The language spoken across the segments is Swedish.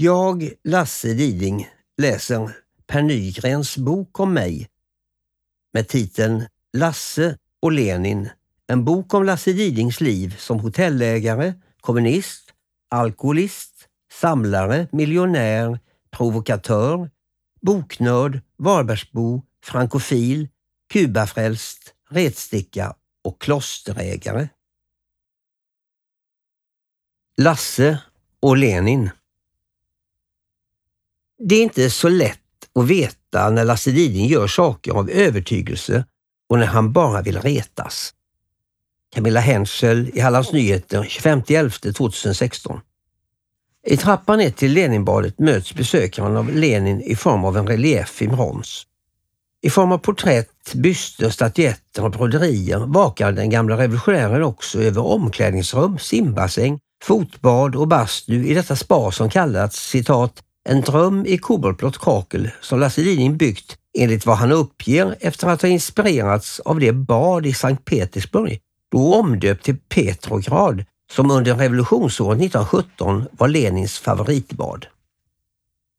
Jag, Lasse Diding, läser Per Nygrens bok om mig med titeln Lasse och Lenin. En bok om Lasse Didings liv som hotellägare, kommunist, alkoholist, samlare, miljonär, provokatör, boknörd, Varbergsbo, frankofil, kubafrälst, retsticka och klosterägare. Lasse och Lenin det är inte så lätt att veta när Lasse Diding gör saker av övertygelse och när han bara vill retas. Camilla Henschel i Hallands Nyheter 25.11.2016. I trappan ner till Leninbadet möts besökaren av Lenin i form av en relief i brons. I form av porträtt, byster, statyetter och broderier vakar den gamla revolutionären också över omklädningsrum, simbassäng, fotbad och bastu i detta spa som kallats citat en dröm i koboltblått kakel som Lasse Liding byggt enligt vad han uppger efter att ha inspirerats av det bad i Sankt Petersburg, då omdöpt till Petrograd, som under revolutionsåret 1917 var Lenins favoritbad.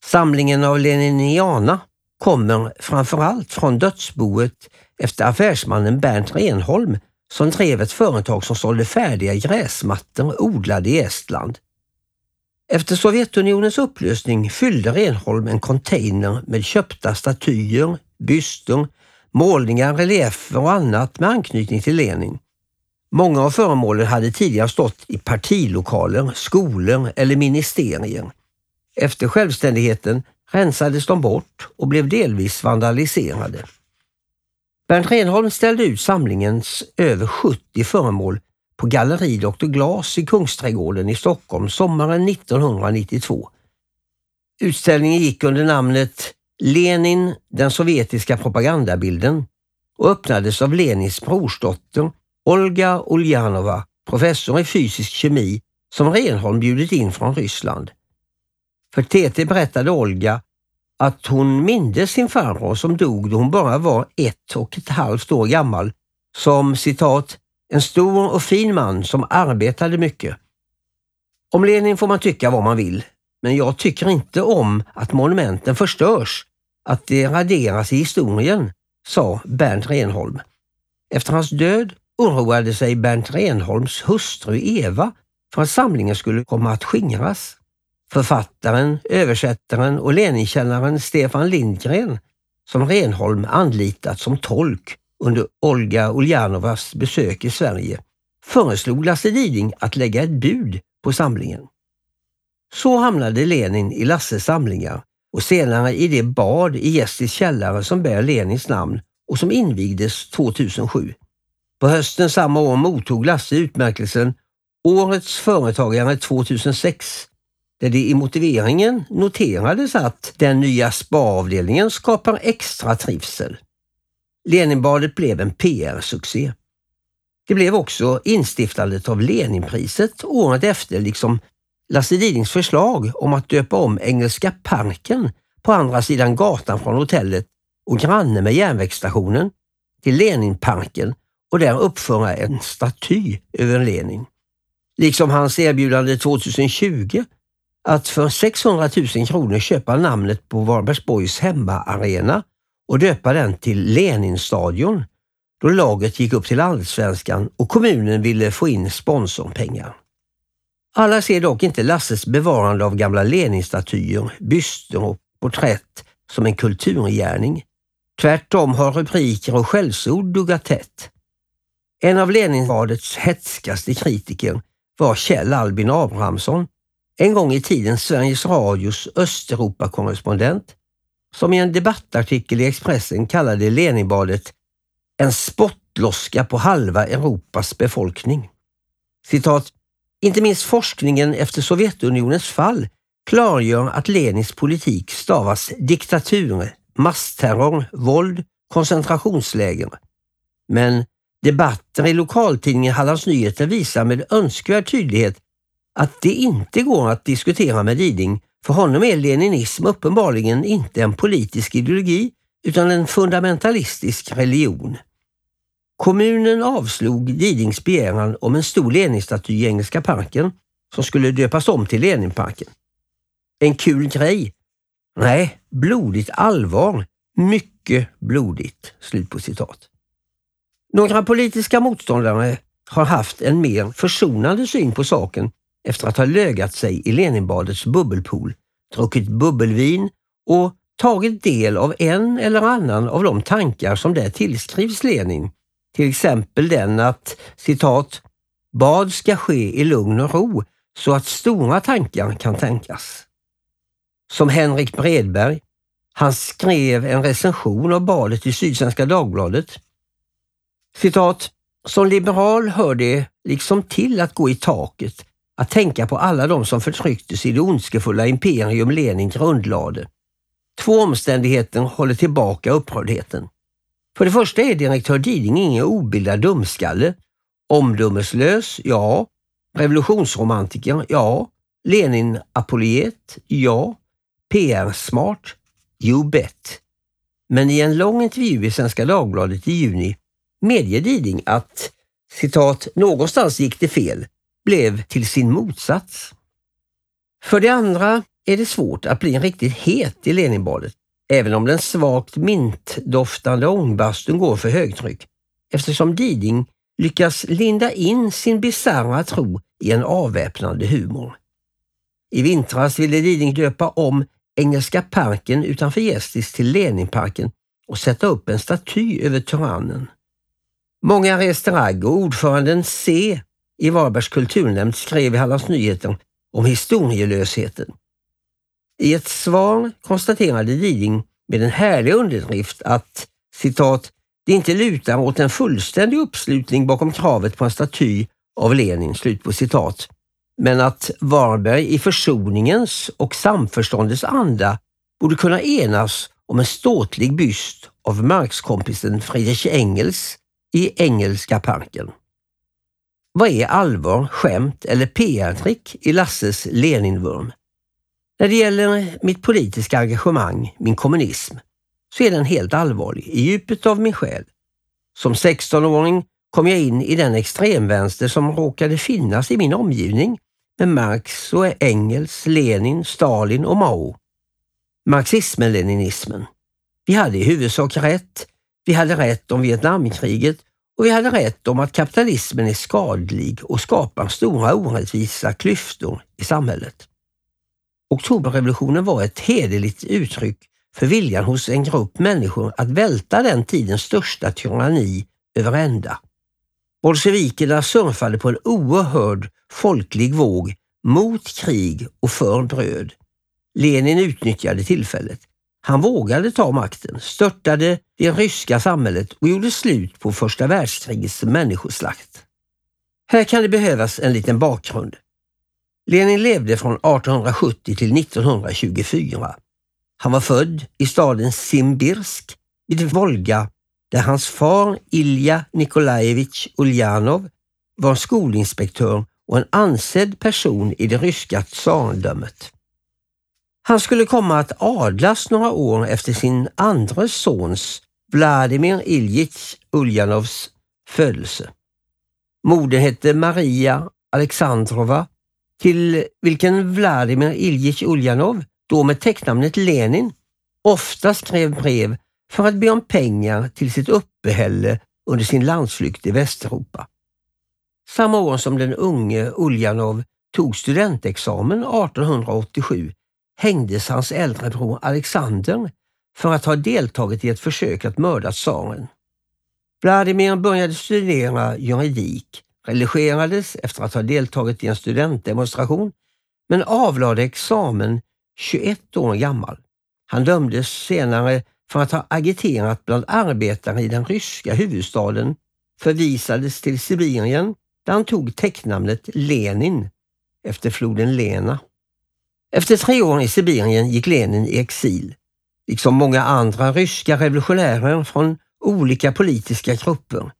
Samlingen av Leniniana kommer framförallt från dödsboet efter affärsmannen Bernt Renholm som drev ett företag som sålde färdiga gräsmattor odlade i Estland. Efter Sovjetunionens upplösning fyllde Renholm en container med köpta statyer, byster, målningar, reliefer och annat med anknytning till Lenin. Många av föremålen hade tidigare stått i partilokaler, skolor eller ministerier. Efter självständigheten rensades de bort och blev delvis vandaliserade. Bernt Renholm ställde ut samlingens över 70 föremål på Galleri Dr. Glas i Kungsträdgården i Stockholm sommaren 1992. Utställningen gick under namnet Lenin, den sovjetiska propagandabilden och öppnades av Lenins brorsdotter Olga Ulyanova, professor i fysisk kemi som Renholm bjudit in från Ryssland. För TT berättade Olga att hon mindes sin farbror som dog då hon bara var ett och ett halvt år gammal som citat en stor och fin man som arbetade mycket. Om Lenin får man tycka vad man vill, men jag tycker inte om att monumenten förstörs, att det raderas i historien, sa Bernt Renholm. Efter hans död oroade sig Bernt Renholms hustru Eva för att samlingen skulle komma att skingras. Författaren, översättaren och Leninkännaren Stefan Lindgren, som Renholm anlitat som tolk, under Olga Uljanovas besök i Sverige föreslog Lasse Diding att lägga ett bud på samlingen. Så hamnade Lenin i Lasses samlingar och senare i det bad i Gästis källare som bär Lenins namn och som invigdes 2007. På hösten samma år mottog Lasse utmärkelsen Årets företagare 2006 där det i motiveringen noterades att den nya spaavdelningen skapar extra trivsel. Leninbadet blev en PR-succé. Det blev också instiftandet av Leninpriset året efter, liksom Lasse Didings förslag om att döpa om Engelska parken på andra sidan gatan från hotellet och granne med järnvägsstationen till Leninparken och där uppföra en staty över Lenin. Liksom hans erbjudande 2020 att för 600 000 kronor köpa namnet på Varbergsborgs hemmaarena och döpa den till Leninstadion då laget gick upp till allsvenskan och kommunen ville få in sponsorpengar. Alla ser dock inte Lasses bevarande av gamla Leninstatyer, byster och porträtt som en kulturgärning. Tvärtom har rubriker och skällsord duggat tätt. En av Leninbadets hetskaste kritiker var Kjell Albin Abrahamsson, en gång i tiden Sveriges Radios Östeuropakorrespondent som i en debattartikel i Expressen kallade Leninbadet en spottloska på halva Europas befolkning. Citat, inte minst forskningen efter Sovjetunionens fall klargör att Lenins politik stavas diktatur, massterror, våld, koncentrationsläger. Men debatter i lokaltidningen Hallands Nyheter visar med önskvärd tydlighet att det inte går att diskutera med Diding för honom är leninism uppenbarligen inte en politisk ideologi utan en fundamentalistisk religion. Kommunen avslog Didings begäran om en stor Leninstaty i Engelska parken som skulle döpas om till Leninparken. En kul grej? Nej, blodigt allvar. Mycket blodigt." Slut på citat. Några politiska motståndare har haft en mer försonande syn på saken efter att ha lögat sig i Leninbadets bubbelpool, druckit bubbelvin och tagit del av en eller annan av de tankar som där tillskrivs Lenin. Till exempel den att citat ”Bad ska ske i lugn och ro så att stora tankar kan tänkas”. Som Henrik Bredberg. Han skrev en recension av badet i Sydsvenska Dagbladet. Citat som liberal hör det liksom till att gå i taket, att tänka på alla de som förtrycktes i det ondskefulla imperium Lenin grundlade. Två omständigheter håller tillbaka upprördheten. För det första är direktör Diding ingen obildad dumskalle. Omdömeslös, ja. Revolutionsromantiker, ja. Lenin-apologet, ja. PR-smart, you bet. Men i en lång intervju i Svenska Dagbladet i juni medger Diding att citat, någonstans gick det fel, blev till sin motsats. För det andra är det svårt att bli riktigt het i Leninbadet, även om den svagt mintdoftande ångbastun går för högtryck, eftersom Diding lyckas linda in sin bisarra tro i en avväpnande humor. I vintras ville Diding döpa om Engelska parken utanför Gästis till Leninparken och sätta upp en staty över tyrannen. Många restaurang och ordföranden C i Varbergs kulturnämnd skrev i Hallands Nyheter om historielösheten. I ett svar konstaterade Diding med en härlig underdrift att citat, det inte lutar åt en fullständig uppslutning bakom kravet på en staty av Lenin, slut på citat. Men att Varberg i försoningens och samförståndets anda borde kunna enas om en ståtlig byst av Marx-kompisen Friedrich Engels i Engelska parken. Vad är allvar, skämt eller PR-trick i Lasses Leninvurm? När det gäller mitt politiska engagemang, min kommunism, så är den helt allvarlig i djupet av min själ. Som 16-åring kom jag in i den extremvänster som råkade finnas i min omgivning med Marx och Engels, Lenin, Stalin och Mao. Marxismen-leninismen. Vi hade i huvudsak rätt. Vi hade rätt om Vietnamkriget och vi hade rätt om att kapitalismen är skadlig och skapar stora orättvisa klyftor i samhället. Oktoberrevolutionen var ett hederligt uttryck för viljan hos en grupp människor att välta den tidens största tyranni över ända. Bolsjevikerna surfade på en oerhörd folklig våg mot krig och för bröd. Lenin utnyttjade tillfället. Han vågade ta makten, störtade det ryska samhället och gjorde slut på första världskrigets människoslakt. Här kan det behövas en liten bakgrund. Lenin levde från 1870 till 1924. Han var född i staden Simbirsk vid Volga där hans far Ilja Nikolajevitj Uljanov var skolinspektör och en ansedd person i det ryska tsardömet. Han skulle komma att adlas några år efter sin andra sons, Vladimir Iljitj Uljanovs, födelse. Modern hette Maria Alexandrova, till vilken Vladimir Iljitj Uljanov, då med tecknamnet Lenin, ofta skrev brev för att be om pengar till sitt uppehälle under sin landsflykt i Västeuropa. Samma år som den unge Uljanov tog studentexamen 1887 hängdes hans äldre bror Alexander för att ha deltagit i ett försök att mörda tsaren. Vladimir började studera juridik, religerades efter att ha deltagit i en studentdemonstration, men avlade examen 21 år gammal. Han dömdes senare för att ha agiterat bland arbetare i den ryska huvudstaden, förvisades till Sibirien där han tog tecknamnet Lenin efter floden Lena. Efter tre år i Sibirien gick Lenin i exil, liksom många andra ryska revolutionärer från olika politiska grupper.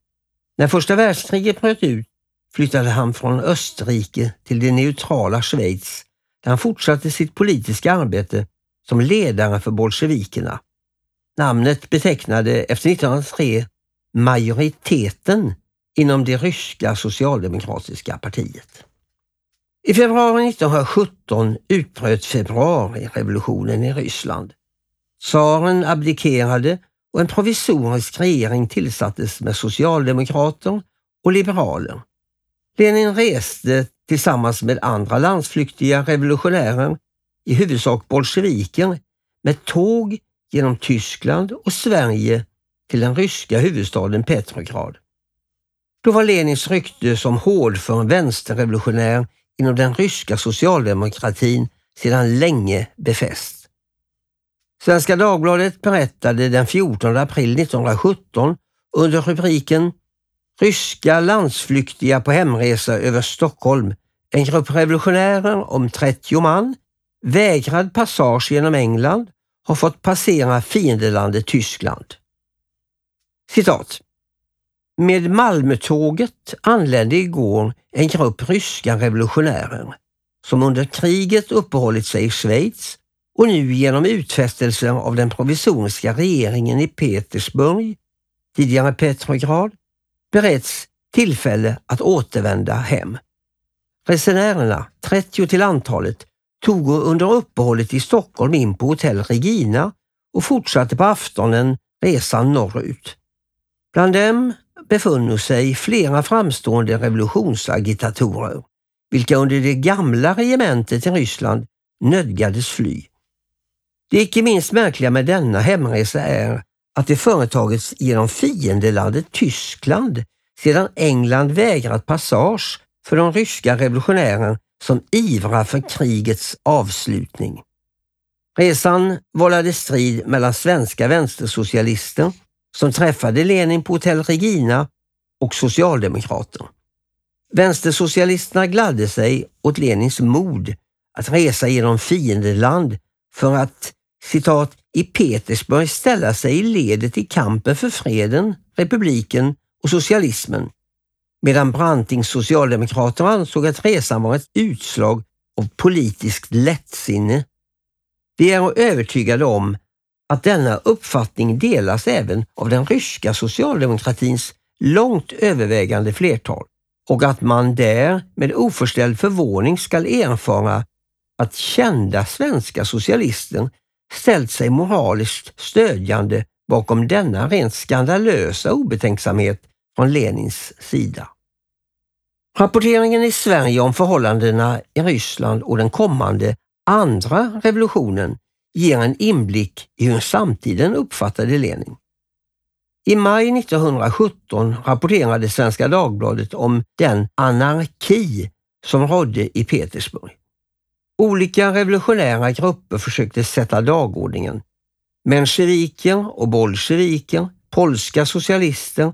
När första världskriget bröt ut flyttade han från Österrike till det neutrala Schweiz där han fortsatte sitt politiska arbete som ledare för bolsjevikerna. Namnet betecknade efter 1903 majoriteten inom det ryska socialdemokratiska partiet. I februari 1917 utbröt februarirevolutionen i Ryssland. Tsaren abdikerade och en provisorisk regering tillsattes med socialdemokrater och liberaler. Lenin reste tillsammans med andra landsflyktiga revolutionärer, i huvudsak bolsjeviker, med tåg genom Tyskland och Sverige till den ryska huvudstaden Petrograd. Då var Lenins rykte som hårdför vänsterrevolutionär inom den ryska socialdemokratin sedan länge befäst. Svenska Dagbladet berättade den 14 april 1917 under rubriken Ryska landsflyktiga på hemresa över Stockholm. En grupp revolutionärer om 30 man, vägrad passage genom England, har fått passera fiendelandet Tyskland. Citat. Med Malmötåget anlände igår en grupp ryska revolutionärer som under kriget uppehållit sig i Schweiz och nu genom utfästelser av den provisoriska regeringen i Petersburg, tidigare Petrograd, beretts tillfälle att återvända hem. Resenärerna, 30 till antalet, tog under uppehållet i Stockholm in på hotell Regina och fortsatte på aftonen resan norrut. Bland dem befunno sig flera framstående revolutionsagitatorer, vilka under det gamla regementet i Ryssland nödgades fly. Det icke minst märkliga med denna hemresa är att det företagits genom fiendelandet Tyskland sedan England vägrat passage för de ryska revolutionärer som ivrar för krigets avslutning. Resan vållade strid mellan svenska vänstersocialister som träffade Lenin på hotell Regina och socialdemokrater. Vänstersocialisterna gladde sig åt Lenins mod att resa genom fiendeland för att citat, i Petersburg ställa sig i ledet i kampen för freden, republiken och socialismen. Medan Brantings socialdemokrater ansåg att resan var ett utslag av politiskt lättsinne. Vi är övertygade om att denna uppfattning delas även av den ryska socialdemokratins långt övervägande flertal och att man där med oförställd förvåning skall erfara att kända svenska socialister ställt sig moraliskt stödjande bakom denna rent skandalösa obetänksamhet från Lenins sida. Rapporteringen i Sverige om förhållandena i Ryssland och den kommande andra revolutionen ger en inblick i hur samtiden uppfattade Lenin. I maj 1917 rapporterade Svenska Dagbladet om den anarki som rådde i Petersburg. Olika revolutionära grupper försökte sätta dagordningen. Mensjeviker och bolsjeviker, polska socialister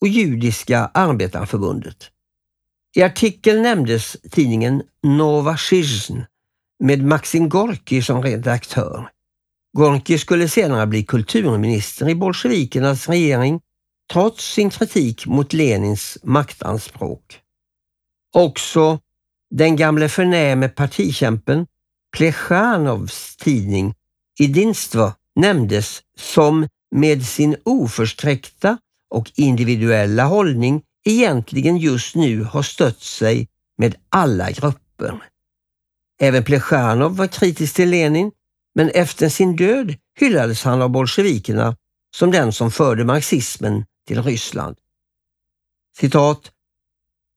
och judiska arbetarförbundet. I artikeln nämndes tidningen Nova Zhizn med Maxim Gorki som redaktör. Gorki skulle senare bli kulturminister i bolsjevikernas regering trots sin kritik mot Lenins maktanspråk. Också den gamle förnäme partikämpen Plechanovs tidning Idinstvo nämndes som med sin oförsträckta och individuella hållning egentligen just nu har stött sig med alla grupper. Även Plechanov var kritisk till Lenin, men efter sin död hyllades han av bolsjevikerna som den som förde marxismen till Ryssland. Citat.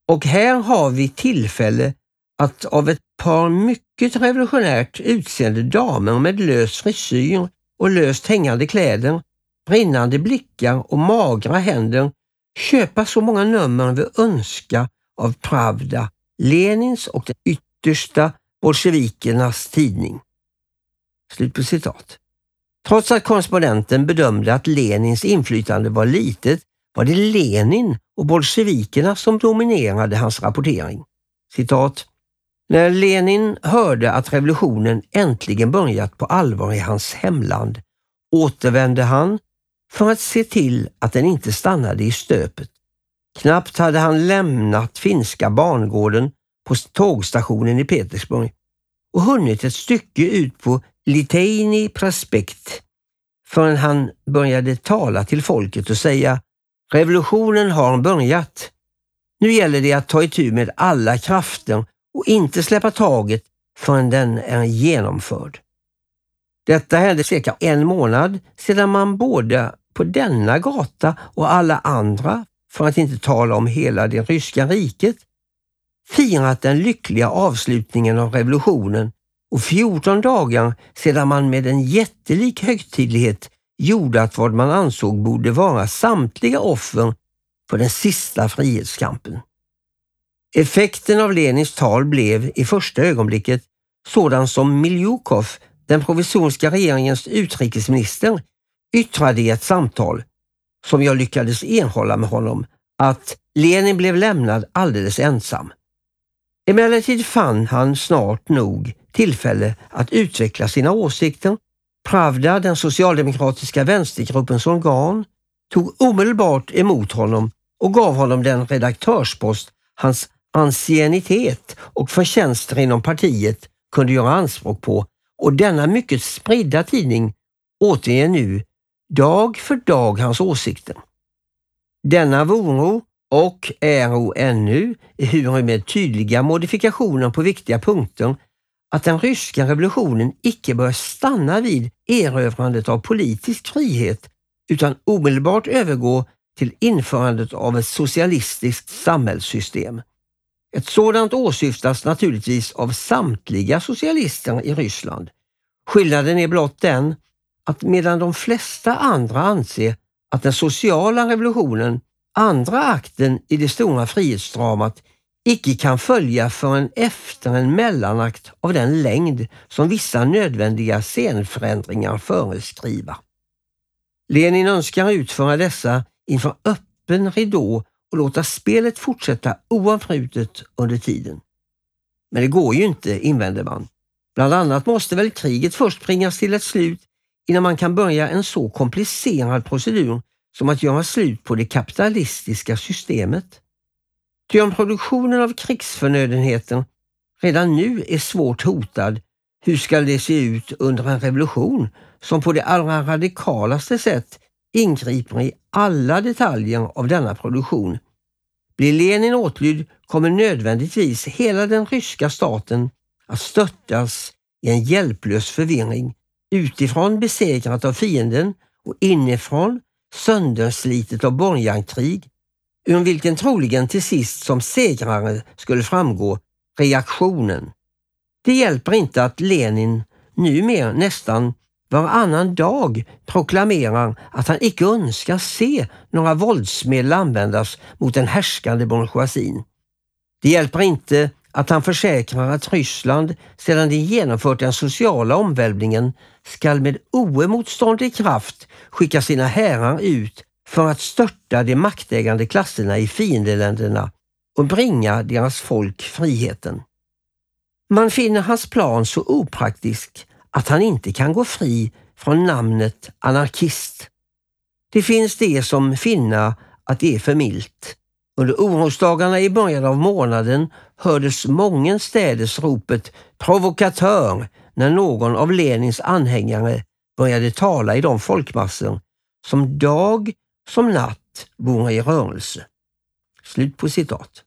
Och här har vi tillfälle att av ett par mycket revolutionärt utseende damer med lös frisyr och löst hängande kläder, brinnande blickar och magra händer köpa så många nummer vi önskar av Pravda, Lenins och den yttersta bolsjevikernas tidning. Slut på citat. Trots att korrespondenten bedömde att Lenins inflytande var litet var det Lenin och bolsjevikerna som dominerade hans rapportering. Citat. När Lenin hörde att revolutionen äntligen börjat på allvar i hans hemland återvände han för att se till att den inte stannade i stöpet. Knappt hade han lämnat finska barngården på tågstationen i Petersburg och hunnit ett stycke ut på Liteini Prospekt förrän han började tala till folket och säga Revolutionen har börjat. Nu gäller det att ta itu med alla krafter och inte släppa taget förrän den är genomförd. Detta hände cirka en månad sedan man både på denna gata och alla andra, för att inte tala om hela det ryska riket, firat den lyckliga avslutningen av revolutionen och 14 dagar sedan man med en jättelik högtidlighet gjorde att vad man ansåg borde vara samtliga offer för den sista frihetskampen. Effekten av Lenins tal blev i första ögonblicket sådan som Miljukov, den provisoriska regeringens utrikesminister, yttrade i ett samtal som jag lyckades erhålla med honom att Lenin blev lämnad alldeles ensam. Emellertid fann han snart nog tillfälle att utveckla sina åsikter. Pravda, den socialdemokratiska vänstergruppens organ, tog omedelbart emot honom och gav honom den redaktörspost hans anciennitet och förtjänster inom partiet kunde göra anspråk på och denna mycket spridda tidning återger nu dag för dag hans åsikter. Denna voro och äro ännu, ehuru med tydliga modifikationer på viktiga punkter, att den ryska revolutionen icke bör stanna vid erövrandet av politisk frihet utan omedelbart övergå till införandet av ett socialistiskt samhällssystem. Ett sådant åsyftas naturligtvis av samtliga socialister i Ryssland. Skillnaden är blott den att medan de flesta andra anser att den sociala revolutionen, andra akten i det stora frihetsdramat, icke kan följa förrän efter en mellanakt av den längd som vissa nödvändiga scenförändringar föreskriva. Lenin önskar utföra dessa inför öppen ridå och låta spelet fortsätta oavbrutet under tiden. Men det går ju inte, invänder man. Bland annat måste väl kriget först bringas till ett slut innan man kan börja en så komplicerad procedur som att göra slut på det kapitalistiska systemet. Ty om produktionen av krigsförnödenheter redan nu är svårt hotad, hur ska det se ut under en revolution som på det allra radikalaste sätt ingriper i alla detaljer av denna produktion. Blir Lenin åtlydd kommer nödvändigtvis hela den ryska staten att störtas i en hjälplös förvirring, utifrån besegrat av fienden och inifrån sönderslitet av borgankrig, ur vilken troligen till sist som segrare skulle framgå reaktionen. Det hjälper inte att Lenin numera nästan varannan dag proklamerar att han icke önskar se några våldsmedel användas mot den härskande bourgeoisien. Det hjälper inte att han försäkrar att Ryssland sedan de genomfört den sociala omvälvningen skall med oemotståndlig kraft skicka sina härar ut för att störta de maktägande klasserna i fiendeländerna och bringa deras folk friheten. Man finner hans plan så opraktisk att han inte kan gå fri från namnet anarkist. Det finns de som finner att det är för milt. Under orosdagarna i början av månaden hördes mångenstädes ropet provokatör när någon av Lenins anhängare började tala i de folkmassor som dag som natt vore i rörelse. Slut på citat.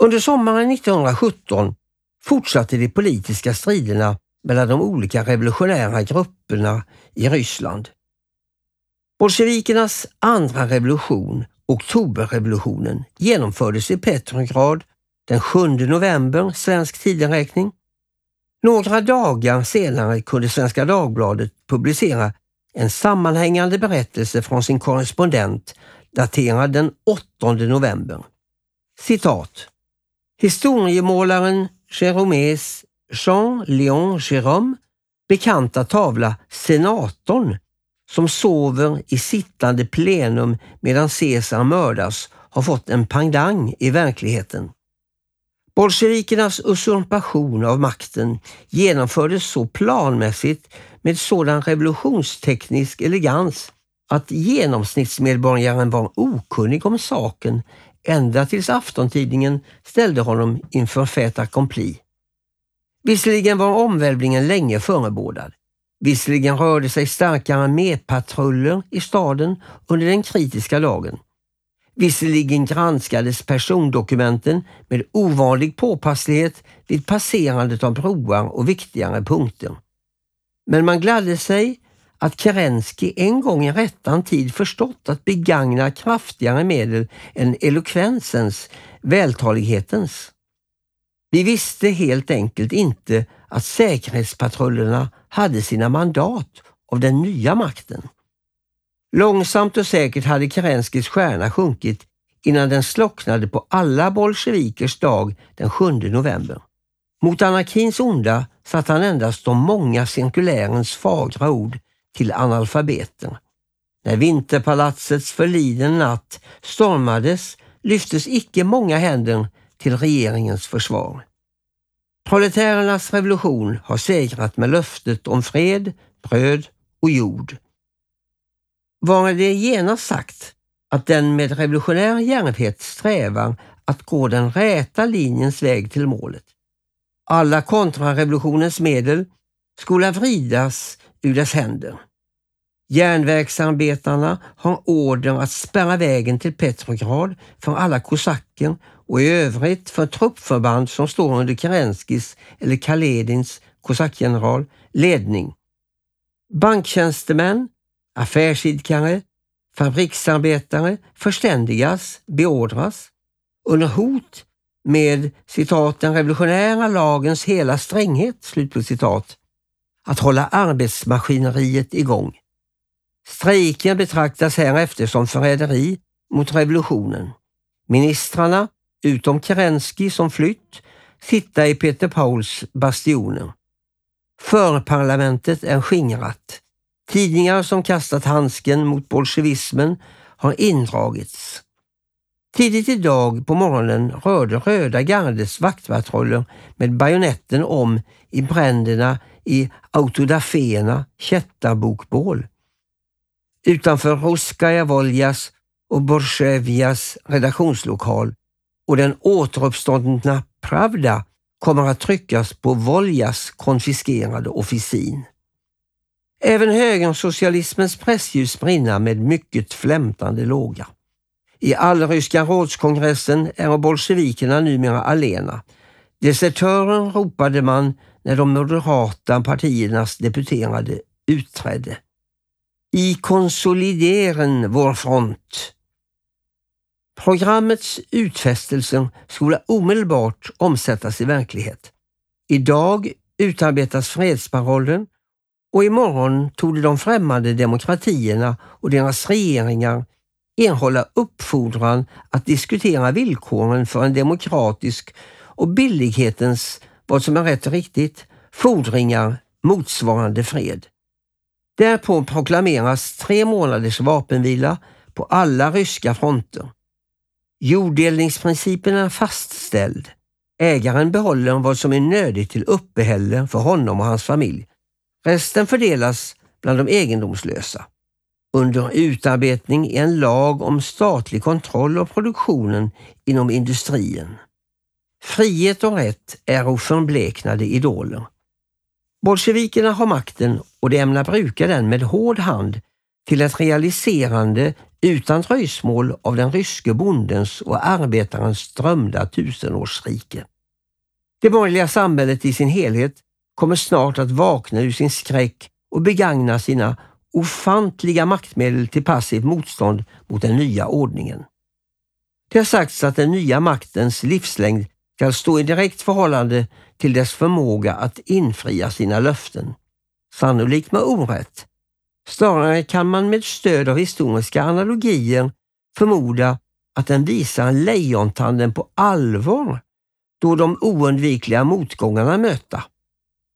Under sommaren 1917 fortsatte de politiska striderna mellan de olika revolutionära grupperna i Ryssland. Bolsjevikernas andra revolution, oktoberrevolutionen, genomfördes i Petrograd den 7 november svensk tideräkning. Några dagar senare kunde Svenska Dagbladet publicera en sammanhängande berättelse från sin korrespondent daterad den 8 november. Citat. Historiemålaren Jérômes Jean-Léon Jérôme bekanta tavla Senatorn som sover i sittande plenum medan Caesar mördas har fått en pangdang i verkligheten. Bolsjevikernas usurpation av makten genomfördes så planmässigt med sådan revolutionsteknisk elegans att genomsnittsmedborgaren var okunnig om saken ända tills aftontidningen ställde honom inför fait accompli. Visserligen var omvälvningen länge förebådad. Visserligen rörde sig starka armépatruller i staden under den kritiska lagen. Visserligen granskades persondokumenten med ovanlig påpasslighet vid passerandet av broar och viktigare punkter. Men man gladde sig att Kerensky en gång i rättan tid förstått att begagna kraftigare medel än elokvensens, vältalighetens. Vi visste helt enkelt inte att säkerhetspatrullerna hade sina mandat av den nya makten. Långsamt och säkert hade Kerenskis stjärna sjunkit innan den slocknade på alla bolsjevikers dag den 7 november. Mot anarkins onda satt han endast de många cirkulärens fagra ord till analfabeter. När Vinterpalatsets förliden natt stormades lyftes icke många händer till regeringens försvar. Proletärernas revolution har segrat med löftet om fred, bröd och jord. Var det genast sagt att den med revolutionär djärvhet strävar att gå den räta linjens väg till målet. Alla kontrarevolutionens medel skola vridas ur dess händer. Järnvägsarbetarna har order att spärra vägen till Petrograd för alla kosacker och i övrigt för truppförband som står under Kerenskis eller Kaledins kosackgeneral ledning. Banktjänstemän, affärsidkare, fabriksarbetare förständigas, beordras under hot med citat den revolutionära lagens hela stränghet, slut på citat, att hålla arbetsmaskineriet igång. Strejken betraktas härefter som förräderi mot revolutionen. Ministrarna, utom Kerensky som flytt, sitta i Peter Pauls bastioner. Förparlamentet är skingrat. Tidningar som kastat handsken mot bolsjevismen har indragits. Tidigt idag på morgonen rörde Röda gardets vaktpatruller med bajonetten om i bränderna i autodaféerna kättarbokbål utanför Ruskaja Voljas och Borsjevjas redaktionslokal och den återuppståndna Pravda kommer att tryckas på Voljas konfiskerade officin. Även högersocialismens pressljus brinna med mycket flämtande låga. I allryska rådskongressen är bolsjevikerna numera alena. Desertören ropade man när de moderata partiernas deputerade utträdde. I konsolideren vår front. Programmets utfästelser skulle omedelbart omsättas i verklighet. Idag utarbetas fredsparollen och imorgon tog de främmande demokratierna och deras regeringar erhålla uppfordran att diskutera villkoren för en demokratisk och billighetens, vad som är rätt och riktigt, fordringar motsvarande fred. Därpå proklameras tre månaders vapenvila på alla ryska fronter. Jorddelningsprincipen är fastställd. Ägaren behåller vad som är nödigt till uppehälle för honom och hans familj. Resten fördelas bland de egendomslösa. Under utarbetning är en lag om statlig kontroll av produktionen inom industrin. Frihet och rätt är oförbleknade idoler. Bolsjevikerna har makten och de ämnar bruka den med hård hand till ett realiserande utan dröjsmål av den ryske bondens och arbetarens drömda tusenårsrike. Det borgerliga samhället i sin helhet kommer snart att vakna ur sin skräck och begagna sina ofantliga maktmedel till passivt motstånd mot den nya ordningen. Det har sagts att den nya maktens livslängd ska stå i direkt förhållande till dess förmåga att infria sina löften. Sannolikt med orätt. Snarare kan man med stöd av historiska analogier förmoda att den visar lejontanden på allvar då de oundvikliga motgångarna möta.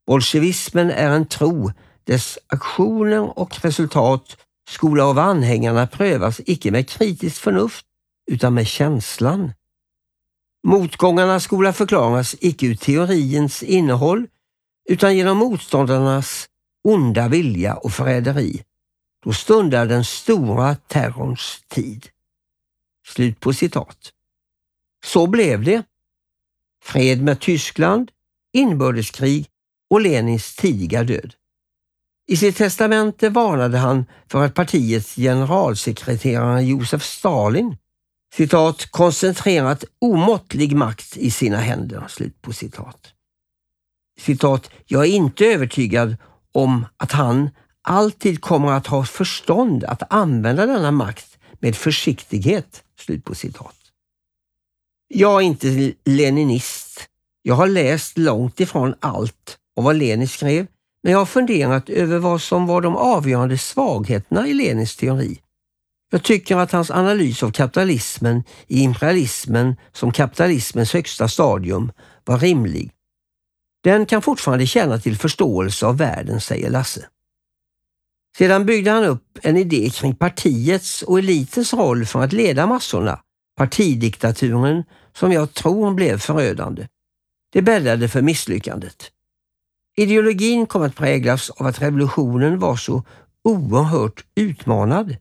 Bolsjevismen är en tro, dess aktioner och resultat skola av anhängarna prövas icke med kritiskt förnuft utan med känslan. Motgångarna skola förklaras icke ur teoriens innehåll utan genom motståndarnas onda vilja och förräderi. Då stundar den stora terrorns tid. Slut på citat. Så blev det. Fred med Tyskland, inbördeskrig och Lenins tidiga död. I sitt testamente varnade han för att partiets generalsekreterare Josef Stalin citat, koncentrerat omåttlig makt i sina händer. Slut på citat. Citat, jag är inte övertygad om att han alltid kommer att ha förstånd att använda denna makt med försiktighet. Slut på citat. Jag är inte leninist. Jag har läst långt ifrån allt om vad Lenin skrev, men jag har funderat över vad som var de avgörande svagheterna i Lenins teori. Jag tycker att hans analys av kapitalismen i imperialismen som kapitalismens högsta stadium var rimlig. Den kan fortfarande tjäna till förståelse av världen, säger Lasse. Sedan byggde han upp en idé kring partiets och elitens roll för att leda massorna, partidiktaturen, som jag tror blev förödande. Det bäddade för misslyckandet. Ideologin kom att präglas av att revolutionen var så oerhört utmanad.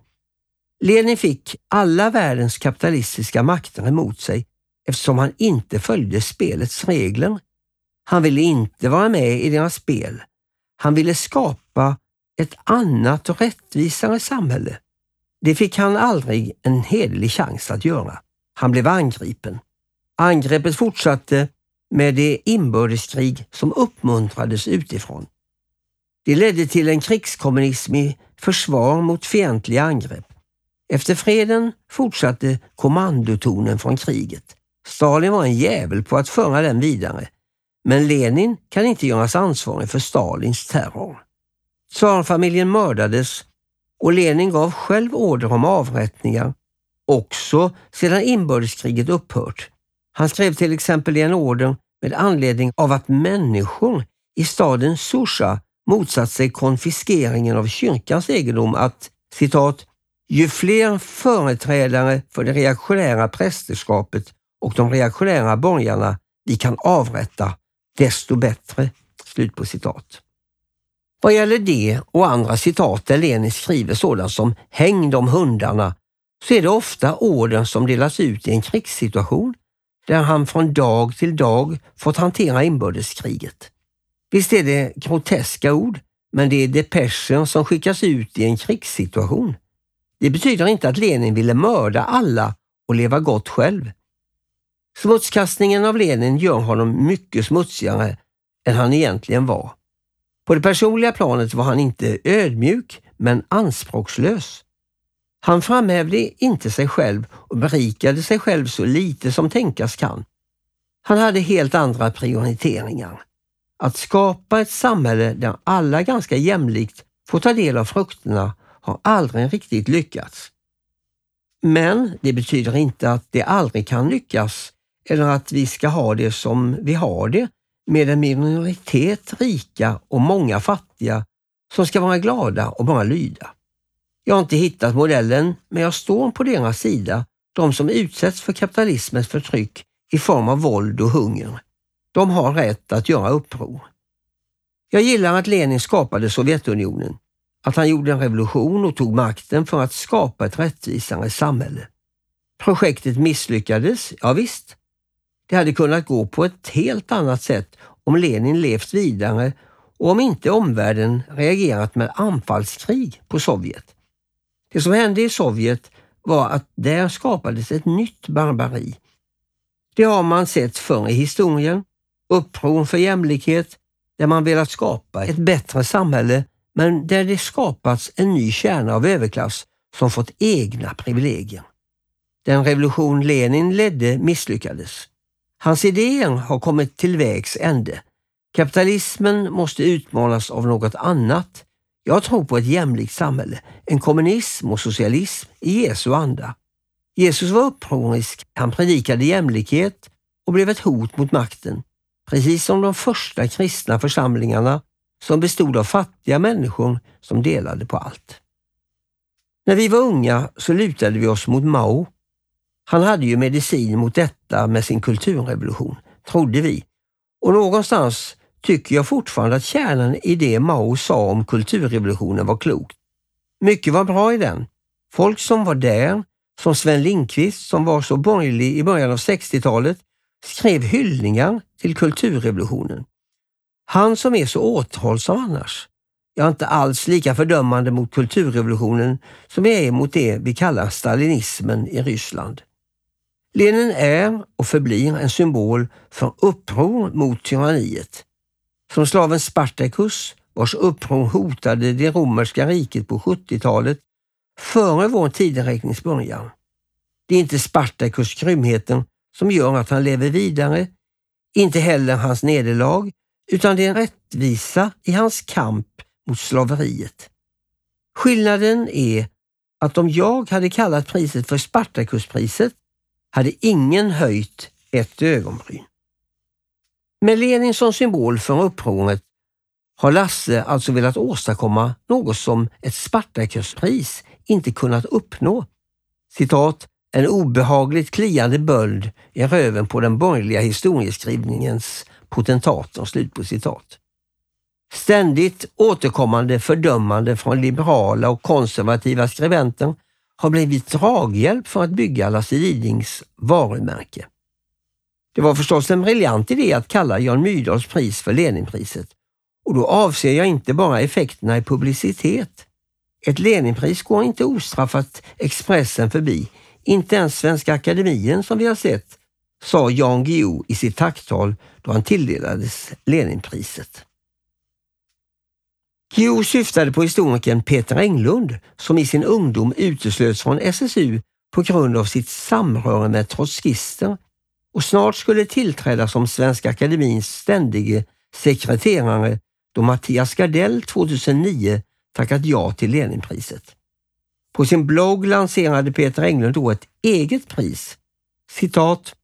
Lenin fick alla världens kapitalistiska makter emot sig eftersom han inte följde spelets regler. Han ville inte vara med i deras spel. Han ville skapa ett annat och rättvisare samhälle. Det fick han aldrig en hederlig chans att göra. Han blev angripen. Angreppet fortsatte med det inbördeskrig som uppmuntrades utifrån. Det ledde till en krigskommunism i försvar mot fientliga angrepp. Efter freden fortsatte kommandotonen från kriget. Stalin var en jävel på att föra den vidare, men Lenin kan inte göras ansvarig för Stalins terror. Tsarfamiljen mördades och Lenin gav själv order om avrättningar, också sedan inbördeskriget upphört. Han skrev till exempel i en order med anledning av att människor i staden Susha motsatt sig konfiskeringen av kyrkans egendom att citat ju fler företrädare för det reaktionära prästerskapet och de reaktionära borgarna vi kan avrätta, desto bättre. Slut på citat. Vad gäller det och andra citat där Lenin skriver sådant som ”häng de hundarna” så är det ofta orden som delas ut i en krigssituation där han från dag till dag fått hantera inbördeskriget. Visst är det groteska ord, men det är depeschen som skickas ut i en krigssituation. Det betyder inte att Lenin ville mörda alla och leva gott själv. Smutskastningen av Lenin gör honom mycket smutsigare än han egentligen var. På det personliga planet var han inte ödmjuk, men anspråkslös. Han framhävde inte sig själv och berikade sig själv så lite som tänkas kan. Han hade helt andra prioriteringar. Att skapa ett samhälle där alla ganska jämlikt får ta del av frukterna har aldrig riktigt lyckats. Men det betyder inte att det aldrig kan lyckas eller att vi ska ha det som vi har det med en minoritet rika och många fattiga som ska vara glada och bara lyda. Jag har inte hittat modellen, men jag står på deras sida, de som utsätts för kapitalismens förtryck i form av våld och hunger. De har rätt att göra uppror. Jag gillar att Lenin skapade Sovjetunionen, att han gjorde en revolution och tog makten för att skapa ett rättvisare samhälle. Projektet misslyckades, ja visst. Det hade kunnat gå på ett helt annat sätt om Lenin levt vidare och om inte omvärlden reagerat med anfallskrig på Sovjet. Det som hände i Sovjet var att där skapades ett nytt barbari. Det har man sett förr i historien. Uppror för jämlikhet, där man velat skapa ett bättre samhälle, men där det skapats en ny kärna av överklass som fått egna privilegier. Den revolution Lenin ledde misslyckades. Hans idéer har kommit till vägs ände. Kapitalismen måste utmanas av något annat jag tror på ett jämlikt samhälle, en kommunism och socialism i Jesu anda. Jesus var upprorisk, han predikade jämlikhet och blev ett hot mot makten, precis som de första kristna församlingarna som bestod av fattiga människor som delade på allt. När vi var unga så lutade vi oss mot Mao. Han hade ju medicin mot detta med sin kulturrevolution, trodde vi. Och någonstans tycker jag fortfarande att kärnan i det Mao sa om kulturrevolutionen var klokt. Mycket var bra i den. Folk som var där, som Sven Lindqvist som var så borgerlig i början av 60-talet, skrev hyllningar till kulturrevolutionen. Han som är så återhållsam annars. Jag är inte alls lika fördömande mot kulturrevolutionen som jag är mot det vi kallar stalinismen i Ryssland. Lenin är och förblir en symbol för uppror mot tyranniet. Som slaven Spartacus, vars uppror hotade det romerska riket på 70-talet, före vår tideräknings början. Det är inte Spartacus grymheten som gör att han lever vidare, inte heller hans nederlag, utan det är en rättvisa i hans kamp mot slaveriet. Skillnaden är att om jag hade kallat priset för Spartacuspriset hade ingen höjt ett ögonbryn. Med Lenin som symbol för upproret har Lasse alltså velat åstadkomma något som ett Spartakuspris inte kunnat uppnå. Citat, en obehagligt kliande böld i röven på den borgerliga historieskrivningens potentater. Slut på citat. Ständigt återkommande fördömande från liberala och konservativa skribenter har blivit draghjälp för att bygga Lasse Lidings varumärke. Det var förstås en briljant idé att kalla Jan Myrdals pris för Leninpriset och då avser jag inte bara effekterna i publicitet. Ett Leninpris går inte ostraffat Expressen förbi, inte ens Svenska Akademien som vi har sett, sa Jan Guillou i sitt tacktal då han tilldelades Leninpriset. Guillou syftade på historikern Peter Englund som i sin ungdom uteslöts från SSU på grund av sitt samröre med trotskister och snart skulle tillträda som Svenska Akademins ständige sekreterare då Mattias Gardell 2009 tackat ja till Leninpriset. På sin blogg lanserade Peter Englund då ett eget pris. Citat.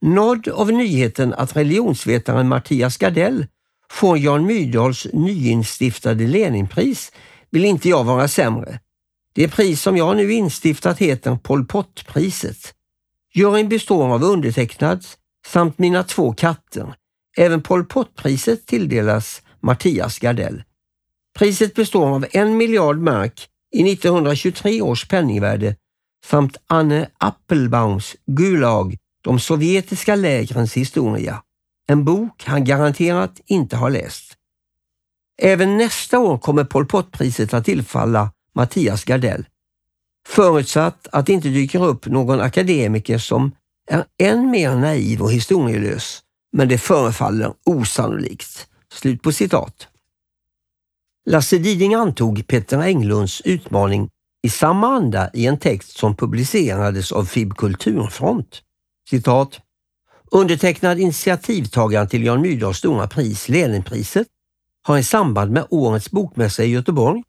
Nådd av nyheten att religionsvetaren Mattias Gardell får Jan Myrdals nyinstiftade Leninpris vill inte jag vara sämre. Det pris som jag nu instiftat heter Pol Pot-priset. Juryn består av undertecknad samt mina två katter. Även Pol Pot-priset tilldelas Mattias Gardell. Priset består av en miljard mark i 1923 års penningvärde samt Anne Appelbaums Gulag, de sovjetiska lägrens historia. En bok han garanterat inte har läst. Även nästa år kommer Pol Pot-priset att tillfalla Mattias Gardell. Förutsatt att det inte dyker upp någon akademiker som är än mer naiv och historielös, men det förefaller osannolikt. Slut på citat. Lasse Diding antog Peter Englunds utmaning i samma anda i en text som publicerades av FIB Kulturfront. Citat. Undertecknad initiativtagaren till Jan Myrdals stora pris, Leninpriset, har i samband med årets bokmässa i Göteborg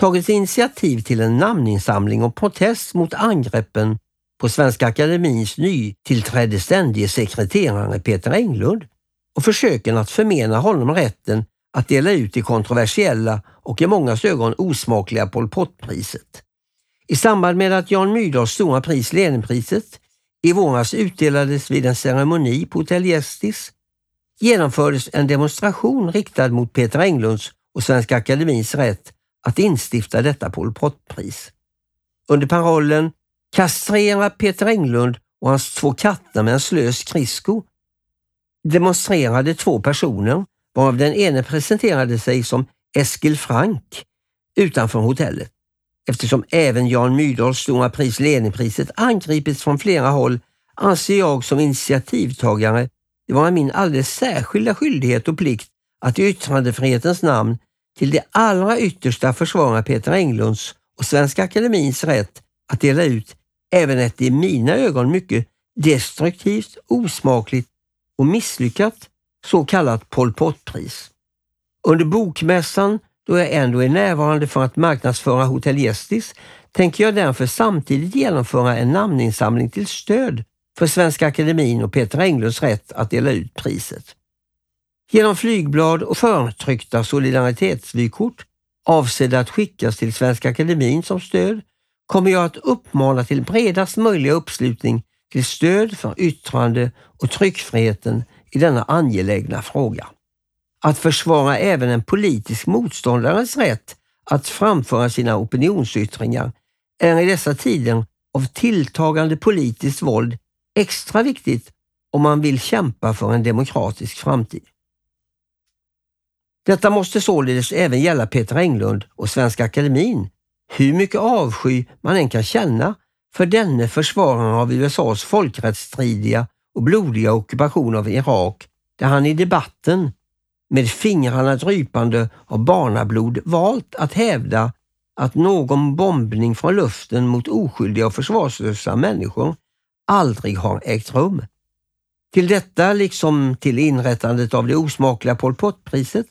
tagit initiativ till en namninsamling och protest mot angreppen på Svenska Akademins nytillträdde ständige sekreterare Peter Englund och försöken att förmena honom rätten att dela ut det kontroversiella och i mångas ögon osmakliga Pol Pot-priset. I samband med att Jan Myrdals stora pris, Leninpriset, i våras utdelades vid en ceremoni på Hotell Gästis genomfördes en demonstration riktad mot Peter Englunds och Svenska Akademins rätt att instifta detta Pol Pot-pris. Under parollen ”Kastrera Peter Englund och hans två katter med en slö skridsko” demonstrerade två personer, varav den ene presenterade sig som Eskil Frank utanför hotellet. Eftersom även Jan Myrdals stora pris Leninpriset angripits från flera håll anser jag som initiativtagare det vara min alldeles särskilda skyldighet och plikt att i yttrandefrihetens namn till det allra yttersta försvara Peter Englunds och Svenska Akademins rätt att dela ut även ett i mina ögon mycket destruktivt, osmakligt och misslyckat så kallat Pol Pot-pris. Under bokmässan, då jag ändå är närvarande för att marknadsföra Hotell Gästis, tänker jag därför samtidigt genomföra en namninsamling till stöd för Svenska Akademin och Peter Englunds rätt att dela ut priset. Genom flygblad och förtryckta solidaritetsvykort avsedda att skickas till Svenska Akademin som stöd kommer jag att uppmana till bredast möjliga uppslutning till stöd för yttrande och tryckfriheten i denna angelägna fråga. Att försvara även en politisk motståndares rätt att framföra sina opinionsyttringar är i dessa tider av tilltagande politiskt våld extra viktigt om man vill kämpa för en demokratisk framtid. Detta måste således även gälla Peter Englund och Svenska Akademin, hur mycket avsky man än kan känna för denne försvarare av USAs folkrättsstridiga och blodiga ockupation av Irak, där han i debatten med fingrarna drypande av barnablod valt att hävda att någon bombning från luften mot oskyldiga och försvarslösa människor aldrig har ägt rum. Till detta, liksom till inrättandet av det osmakliga Pol Pot-priset,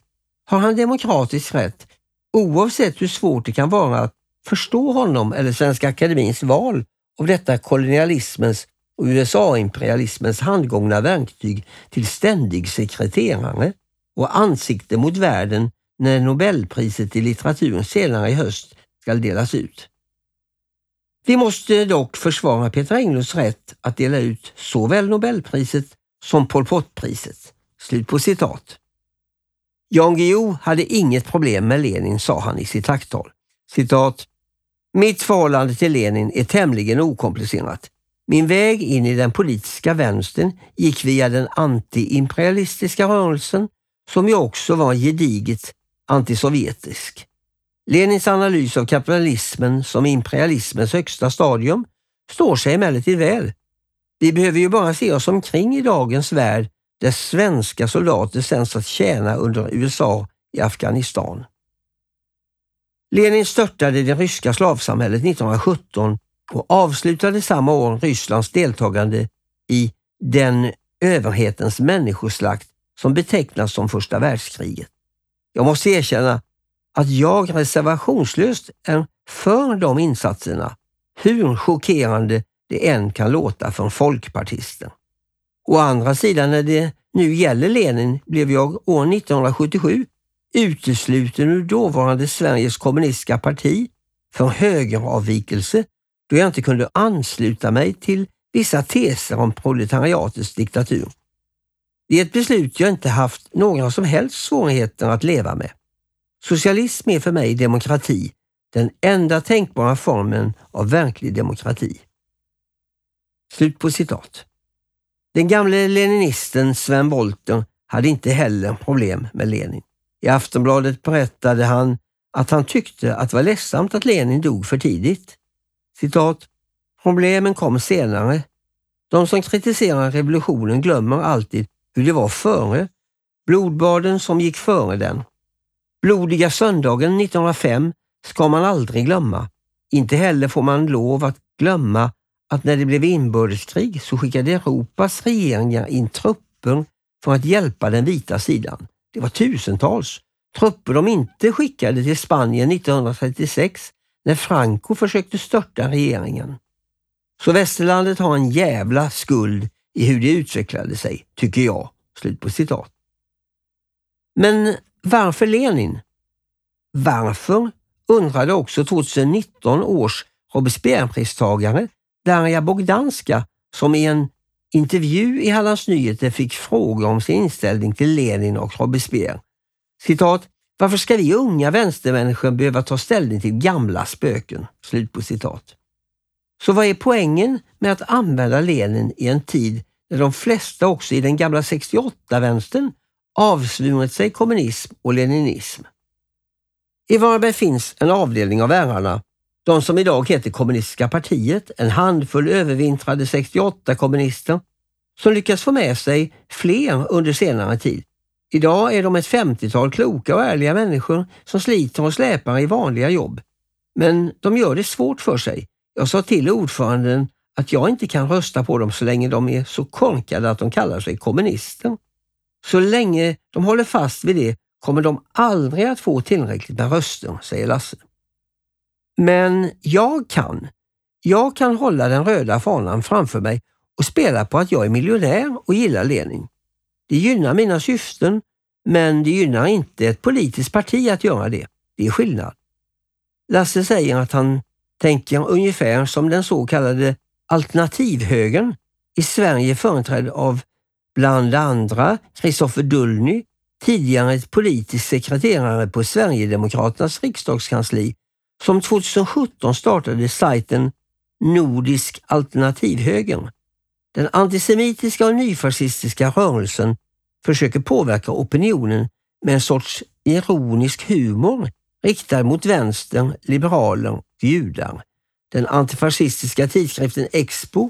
har han demokratisk rätt, oavsett hur svårt det kan vara att förstå honom eller Svenska Akademins val av detta kolonialismens och USA-imperialismens handgångna verktyg till ständig sekreterare och ansikte mot världen när Nobelpriset i litteratur senare i höst ska delas ut. Vi måste dock försvara Peter Englunds rätt att dela ut såväl Nobelpriset som Pol Pot-priset. Slut på citat. Jan Guillou hade inget problem med Lenin, sa han i sitt tacktal. Citat. Mitt förhållande till Lenin är tämligen okomplicerat. Min väg in i den politiska vänstern gick via den antiimperialistiska rörelsen som ju också var gediget antisovjetisk. Lenins analys av kapitalismen som imperialismens högsta stadium står sig emellertid väl. Vi behöver ju bara se oss omkring i dagens värld där svenska soldater sänds att tjäna under USA i Afghanistan. Lenin störtade det ryska slavsamhället 1917 och avslutade samma år Rysslands deltagande i den överhetens människoslakt som betecknas som första världskriget. Jag måste erkänna att jag reservationslöst är för de insatserna, hur chockerande det än kan låta för folkpartisten. Å andra sidan när det nu gäller Lenin blev jag år 1977 utesluten ur dåvarande Sveriges kommunistiska parti för högeravvikelse då jag inte kunde ansluta mig till vissa teser om proletariatets diktatur. Det är ett beslut jag inte haft några som helst svårigheter att leva med. Socialism är för mig demokrati, den enda tänkbara formen av verklig demokrati. Slut på citat. Den gamle leninisten Sven Wollter hade inte heller problem med Lenin. I Aftonbladet berättade han att han tyckte att det var ledsamt att Lenin dog för tidigt. Citat. Problemen kom senare. De som kritiserar revolutionen glömmer alltid hur det var före. Blodbaden som gick före den. Blodiga söndagen 1905 ska man aldrig glömma. Inte heller får man lov att glömma att när det blev inbördeskrig så skickade Europas regeringar in trupper för att hjälpa den vita sidan. Det var tusentals. Trupper de inte skickade till Spanien 1936 när Franco försökte störta regeringen. Så västerlandet har en jävla skuld i hur det utvecklade sig, tycker jag. Slut på citat. Men varför Lenin? Varför undrade också 2019 års Robespierre-pristagare Darja Bogdanska som i en intervju i Hallands Nyheter fick frågor om sin inställning till Lenin och Robespierre. Citat, varför ska vi unga vänstermänniskor behöva ta ställning till gamla spöken? Slut på citat. Så vad är poängen med att använda Lenin i en tid när de flesta också i den gamla 68-vänstern avsvurit sig kommunism och leninism? I Varberg finns en avdelning av ärarna de som idag heter Kommunistiska partiet, en handfull övervintrade 68-kommunister som lyckats få med sig fler under senare tid. Idag är de ett 50-tal kloka och ärliga människor som sliter och släpar i vanliga jobb. Men de gör det svårt för sig. Jag sa till ordföranden att jag inte kan rösta på dem så länge de är så korkade att de kallar sig kommunister. Så länge de håller fast vid det kommer de aldrig att få tillräckligt med röster, säger Lasse. Men jag kan. Jag kan hålla den röda fanan framför mig och spela på att jag är miljonär och gillar Lenin. Det gynnar mina syften, men det gynnar inte ett politiskt parti att göra det. Det är skillnad. Lasse säger att han tänker jag ungefär som den så kallade alternativhögern i Sverige företrädd av bland andra Kristoffer Dullny, tidigare politisk sekreterare på Sverigedemokraternas riksdagskansli som 2017 startade sajten Nordisk alternativhöger. Den antisemitiska och nyfascistiska rörelsen försöker påverka opinionen med en sorts ironisk humor riktad mot vänstern, liberaler judar. den antifascistiska tidskriften Expo,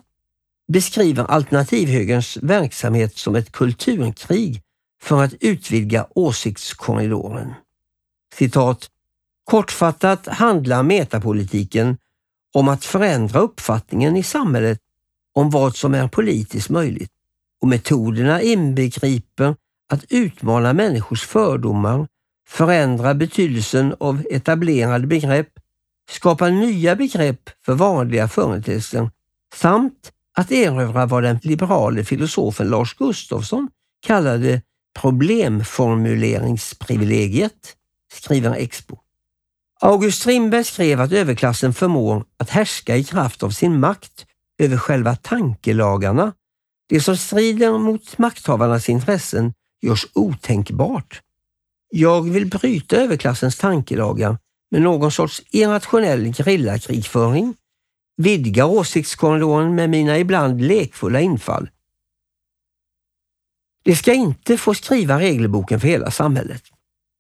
beskriver alternativhögerns verksamhet som ett kulturkrig för att utvidga åsiktskorridoren. Citat. Kortfattat handlar metapolitiken om att förändra uppfattningen i samhället om vad som är politiskt möjligt och metoderna inbegriper att utmana människors fördomar, förändra betydelsen av etablerade begrepp, skapa nya begrepp för vanliga företeelser samt att erövra vad den liberale filosofen Lars Gustafsson kallade problemformuleringsprivilegiet, skriver Expo. August Strindberg skrev att överklassen förmår att härska i kraft av sin makt över själva tankelagarna. Det som strider mot makthavarnas intressen görs otänkbart. Jag vill bryta överklassens tankelagar med någon sorts irrationell grillakrigföring, vidgar åsiktskorridoren med mina ibland lekfulla infall. Det ska inte få skriva regelboken för hela samhället.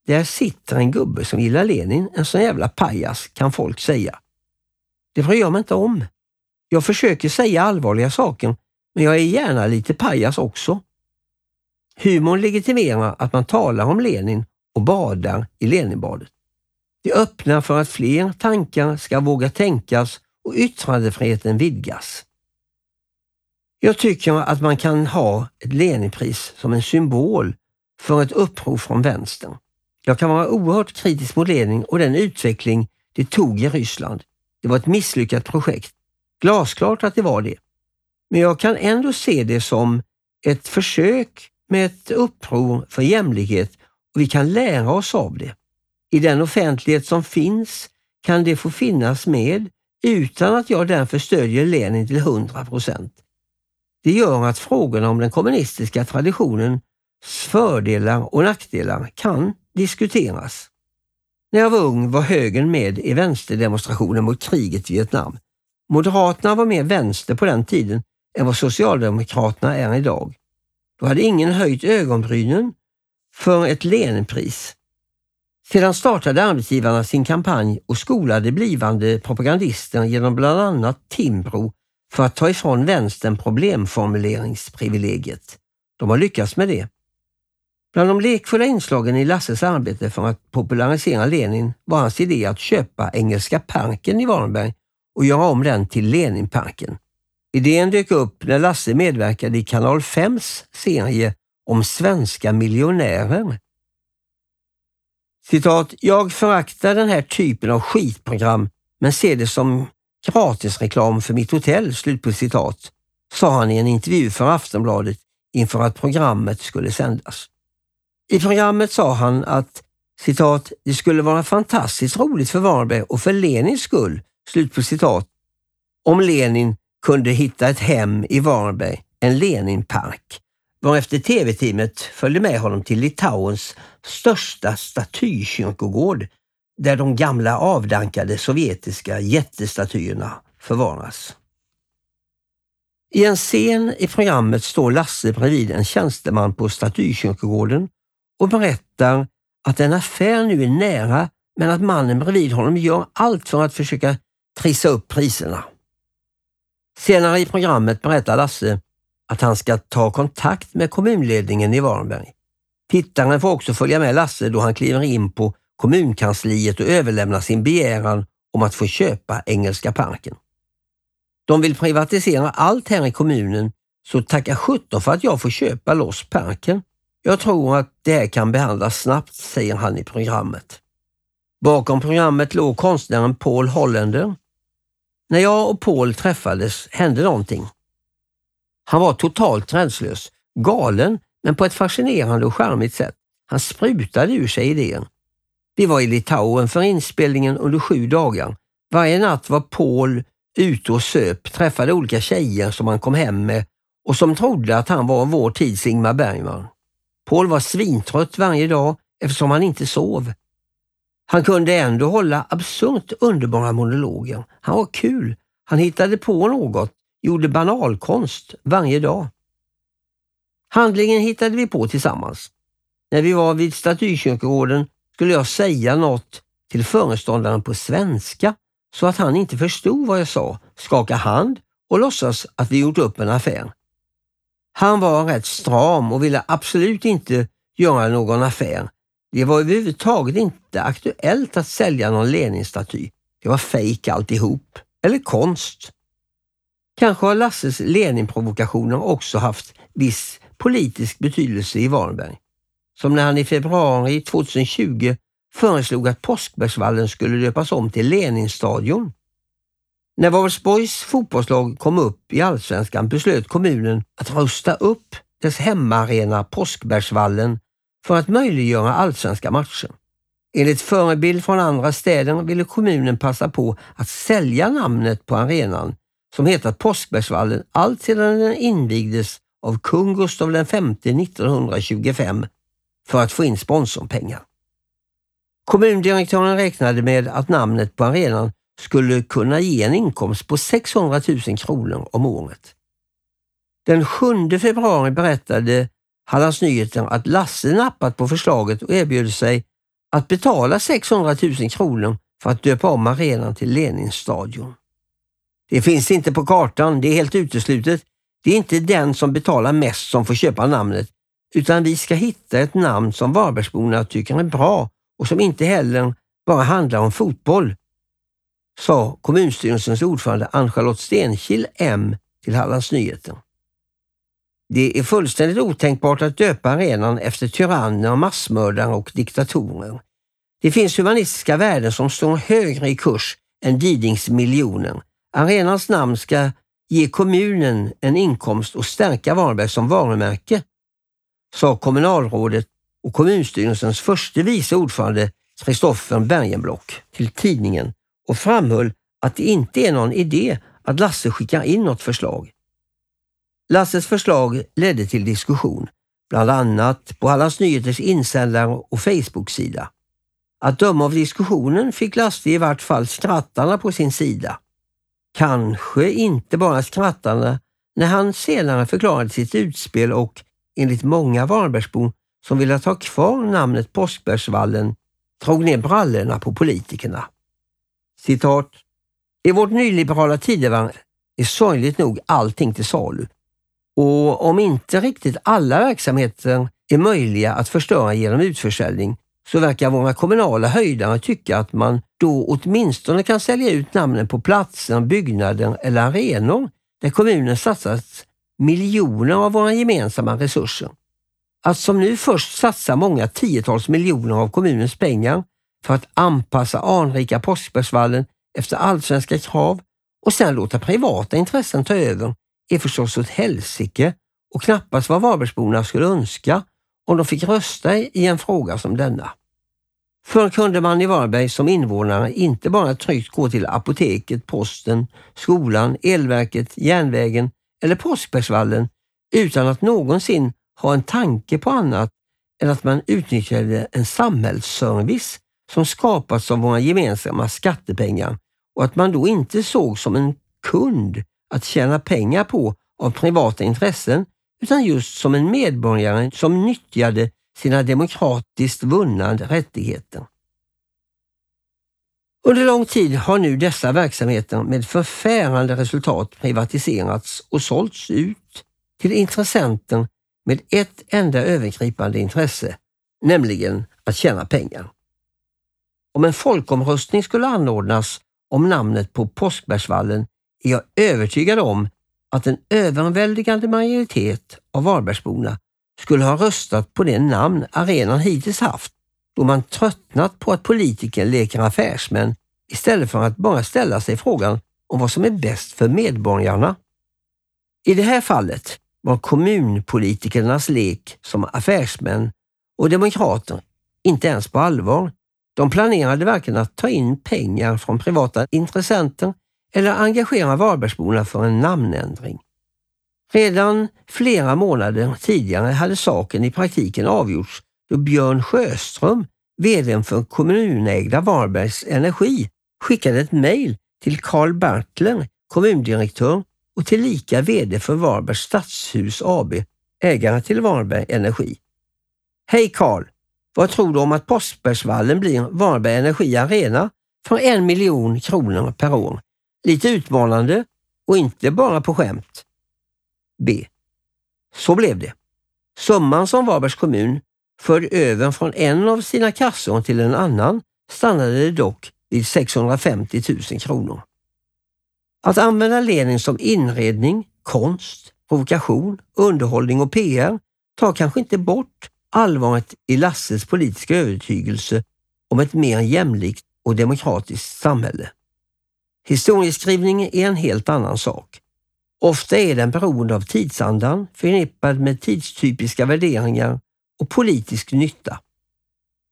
Där sitter en gubbe som gillar Lenin, en sån jävla pajas kan folk säga. Det bryr jag mig inte om. Jag försöker säga allvarliga saker, men jag är gärna lite pajas också. Humorn legitimerar att man talar om Lenin och badar i Leninbadet. Det öppnar för att fler tankar ska våga tänkas och yttrandefriheten vidgas. Jag tycker att man kan ha ett Leninpris som en symbol för ett uppror från vänstern. Jag kan vara oerhört kritisk mot Lenin och den utveckling det tog i Ryssland. Det var ett misslyckat projekt. Glasklart att det var det. Men jag kan ändå se det som ett försök med ett uppror för jämlikhet och vi kan lära oss av det. I den offentlighet som finns kan det få finnas med utan att jag därför stödjer Lenin till 100 procent. Det gör att frågorna om den kommunistiska traditionens fördelar och nackdelar kan diskuteras. När jag var ung var högern med i vänsterdemonstrationen mot kriget i Vietnam. Moderaterna var mer vänster på den tiden än vad Socialdemokraterna är idag. Då hade ingen höjt ögonbrynen för ett Leninpris. Sedan startade arbetsgivarna sin kampanj och skolade blivande propagandister genom bland annat Timbro för att ta ifrån vänstern problemformuleringsprivilegiet. De har lyckats med det. Bland de lekfulla inslagen i Lasses arbete för att popularisera Lenin var hans idé att köpa Engelska parken i Varberg och göra om den till Leninparken. Idén dök upp när Lasse medverkade i Kanal 5s serie om svenska miljonärer. Citat, jag föraktar den här typen av skitprogram men ser det som gratisreklam för mitt hotell, slut på citat, sa han i en intervju för Aftonbladet inför att programmet skulle sändas. I programmet sa han att citat, det skulle vara fantastiskt roligt för Varberg och för Lenins skull, slut på citat, om Lenin kunde hitta ett hem i Varberg, en Leninpark, varefter tv-teamet följde med honom till Litauens största statykyrkogård där de gamla avdankade sovjetiska jättestatyerna förvaras. I en scen i programmet står Lasse bredvid en tjänsteman på statykyrkogården och berättar att en affär nu är nära men att mannen bredvid honom gör allt för att försöka trissa upp priserna. Senare i programmet berättar Lasse att han ska ta kontakt med kommunledningen i Varberg. Tittaren får också följa med Lasse då han kliver in på kommunkansliet och överlämnar sin begäran om att få köpa Engelska parken. De vill privatisera allt här i kommunen så tacka sjutton för att jag får köpa loss parken. Jag tror att det här kan behandlas snabbt, säger han i programmet. Bakom programmet låg konstnären Paul Hollander. När jag och Paul träffades hände någonting. Han var totalt räddslös, galen men på ett fascinerande och charmigt sätt. Han sprutade ur sig idén. Vi var i Litauen för inspelningen under sju dagar. Varje natt var Paul ute och söp, träffade olika tjejer som han kom hem med och som trodde att han var vår tids Ingmar Bergman. Paul var svintrött varje dag eftersom han inte sov. Han kunde ändå hålla absurt underbara monologer. Han var kul. Han hittade på något, gjorde banalkonst varje dag. Handlingen hittade vi på tillsammans. När vi var vid statykyrkogården skulle jag säga något till föreståndaren på svenska så att han inte förstod vad jag sa, skaka hand och låtsas att vi gjort upp en affär. Han var rätt stram och ville absolut inte göra någon affär. Det var överhuvudtaget inte aktuellt att sälja någon Leninstaty. Det var fejk alltihop. Eller konst. Kanske har Lasses Leninprovokationer också haft viss politisk betydelse i Varberg. Som när han i februari 2020 föreslog att Påskbergsvallen skulle döpas om till Leninstadion. När Varbergsborgs fotbollslag kom upp i allsvenskan beslöt kommunen att rusta upp dess hemmaarena Påskbergsvallen för att möjliggöra allsvenska matcher. Enligt förebild från andra städer ville kommunen passa på att sälja namnet på arenan som hetat Påskbergsvallen allt sedan den invigdes av kung Gustav V 1925 för att få in sponsorpengar. Kommundirektören räknade med att namnet på arenan skulle kunna ge en inkomst på 600 000 kronor om året. Den 7 februari berättade Hallands Nyheter att Lasse nappat på förslaget och erbjöd sig att betala 600 000 kronor för att döpa om arenan till Leninstadion. Det finns inte på kartan, det är helt uteslutet. Det är inte den som betalar mest som får köpa namnet, utan vi ska hitta ett namn som Varbergsborna tycker är bra och som inte heller bara handlar om fotboll, sa kommunstyrelsens ordförande Ann-Charlotte Stenkil M till Hallands Nyheter. Det är fullständigt otänkbart att döpa arenan efter tyranner, massmördare och diktatorer. Det finns humanistiska värden som står högre i kurs än Didings miljoner. Arenans namn ska ge kommunen en inkomst och stärka Varberg som varumärke, sa kommunalrådet och kommunstyrelsens förste vice ordförande Kristoffer Bergenblock till tidningen och framhöll att det inte är någon idé att Lasse skickar in något förslag. Lasses förslag ledde till diskussion, bland annat på Hallands Nyheters insändare och Facebook-sida. Att döma av diskussionen fick Lasse i vart fall skrattarna på sin sida. Kanske inte bara skrattande när han senare förklarade sitt utspel och enligt många Varbergsbor som ville ha kvar namnet Påskbergsvallen drog ner brallorna på politikerna. Citat. I vårt nyliberala tidevarv är sorgligt nog allting till salu. Och om inte riktigt alla verksamheter är möjliga att förstöra genom utförsäljning så verkar våra kommunala höjdare tycka att man då åtminstone kan sälja ut namnen på platser, byggnader eller arenor där kommunen satsat miljoner av våra gemensamma resurser. Att som nu först satsa många tiotals miljoner av kommunens pengar för att anpassa anrika Påskbergsvallen efter allsvenska krav och sedan låta privata intressen ta över är förstås åt helsike och knappast vad Varbergsborna skulle önska om de fick rösta i en fråga som denna. Förr kunde man i Varberg som invånare inte bara tryggt gå till apoteket, posten, skolan, elverket, järnvägen eller Påskbergsvallen utan att någonsin ha en tanke på annat än att man utnyttjade en samhällsservice som skapats av våra gemensamma skattepengar och att man då inte såg som en kund att tjäna pengar på av privata intressen utan just som en medborgare som nyttjade sina demokratiskt vunna rättigheter. Under lång tid har nu dessa verksamheter med förfärande resultat privatiserats och sålts ut till intressenter med ett enda övergripande intresse, nämligen att tjäna pengar. Om en folkomröstning skulle anordnas om namnet på Påskbergsvallen är jag övertygad om att en överväldigande majoritet av Varbergsborna skulle ha röstat på det namn arenan hittills haft då man tröttnat på att politiker leker affärsmän istället för att bara ställa sig frågan om vad som är bäst för medborgarna. I det här fallet var kommunpolitikernas lek som affärsmän och demokrater inte ens på allvar. De planerade varken att ta in pengar från privata intressenter eller engagera Varbergsborna för en namnändring. Redan flera månader tidigare hade saken i praktiken avgjorts då Björn Sjöström, VD för kommunägda Varbergs Energi, skickade ett mejl till Carl Bertler, kommundirektör och tillika VD för Varbergs Stadshus AB, ägare till Varberg Energi. Hej Carl! Vad tror du om att Påskbergsvallen blir Varberg Energi Arena för en miljon kronor per år. Lite utmanande och inte bara på skämt. B. Så blev det. Summan som Varbergs kommun förde över från en av sina kassor till en annan stannade dock vid 650 000 kronor. Att använda Lenin som inredning, konst, provokation, underhållning och PR tar kanske inte bort allvaret i Lasses politiska övertygelse om ett mer jämlikt och demokratiskt samhälle. Historieskrivning är en helt annan sak. Ofta är den beroende av tidsandan, förknippad med tidstypiska värderingar och politisk nytta.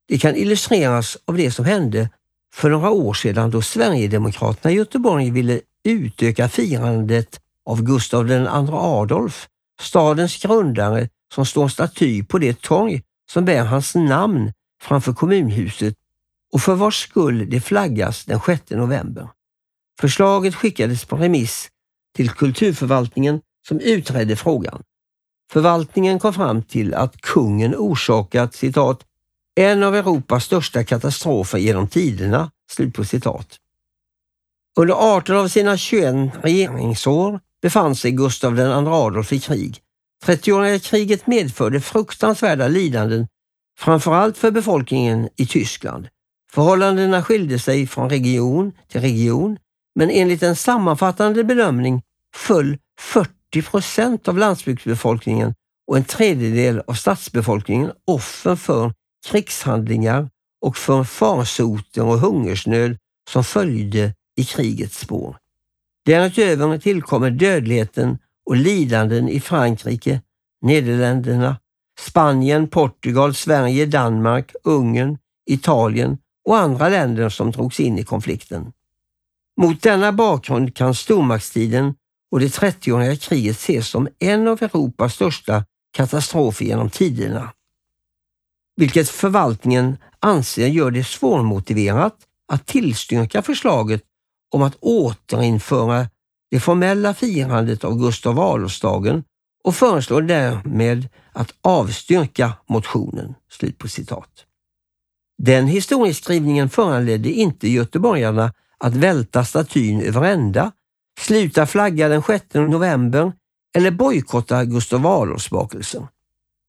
Det kan illustreras av det som hände för några år sedan då Sverigedemokraterna i Göteborg ville utöka firandet av Gustav II Adolf, stadens grundare som står staty på det torg som bär hans namn framför kommunhuset och för vars skull det flaggas den 6 november. Förslaget skickades på remiss till kulturförvaltningen som utredde frågan. Förvaltningen kom fram till att kungen orsakat citat en av Europas största katastrofer genom tiderna. Slut på citat. Under 18 av sina 21 regeringsår befann sig Gustav II Adolf i krig. 30-åriga kriget medförde fruktansvärda lidanden, framförallt för befolkningen i Tyskland. Förhållandena skilde sig från region till region, men enligt en sammanfattande bedömning föll 40 procent av landsbygdsbefolkningen och en tredjedel av stadsbefolkningen offer för krigshandlingar och för farsoter och hungersnöd som följde i krigets spår. Därutöver tillkommer dödligheten och lidanden i Frankrike, Nederländerna, Spanien, Portugal, Sverige, Danmark, Ungern, Italien och andra länder som drogs in i konflikten. Mot denna bakgrund kan stormaktstiden och det 30-åriga kriget ses som en av Europas största katastrofer genom tiderna. Vilket förvaltningen anser gör det svårmotiverat att tillstyrka förslaget om att återinföra det formella firandet av Gustav Adolfsdagen och föreslår därmed att avstyrka motionen.” Slut på citat. Den historieskrivningen föranledde inte göteborgarna att välta statyn över ända, sluta flagga den 6 november eller bojkotta Gustav Adolfsbakelsen.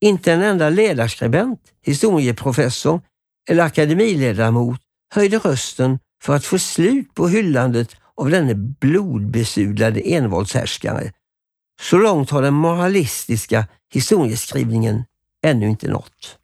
Inte en enda ledarskribent, historieprofessor eller akademiledamot höjde rösten för att få slut på hyllandet av denne blodbesudlade envåldshärskare. Så långt har den moralistiska historieskrivningen ännu inte nått.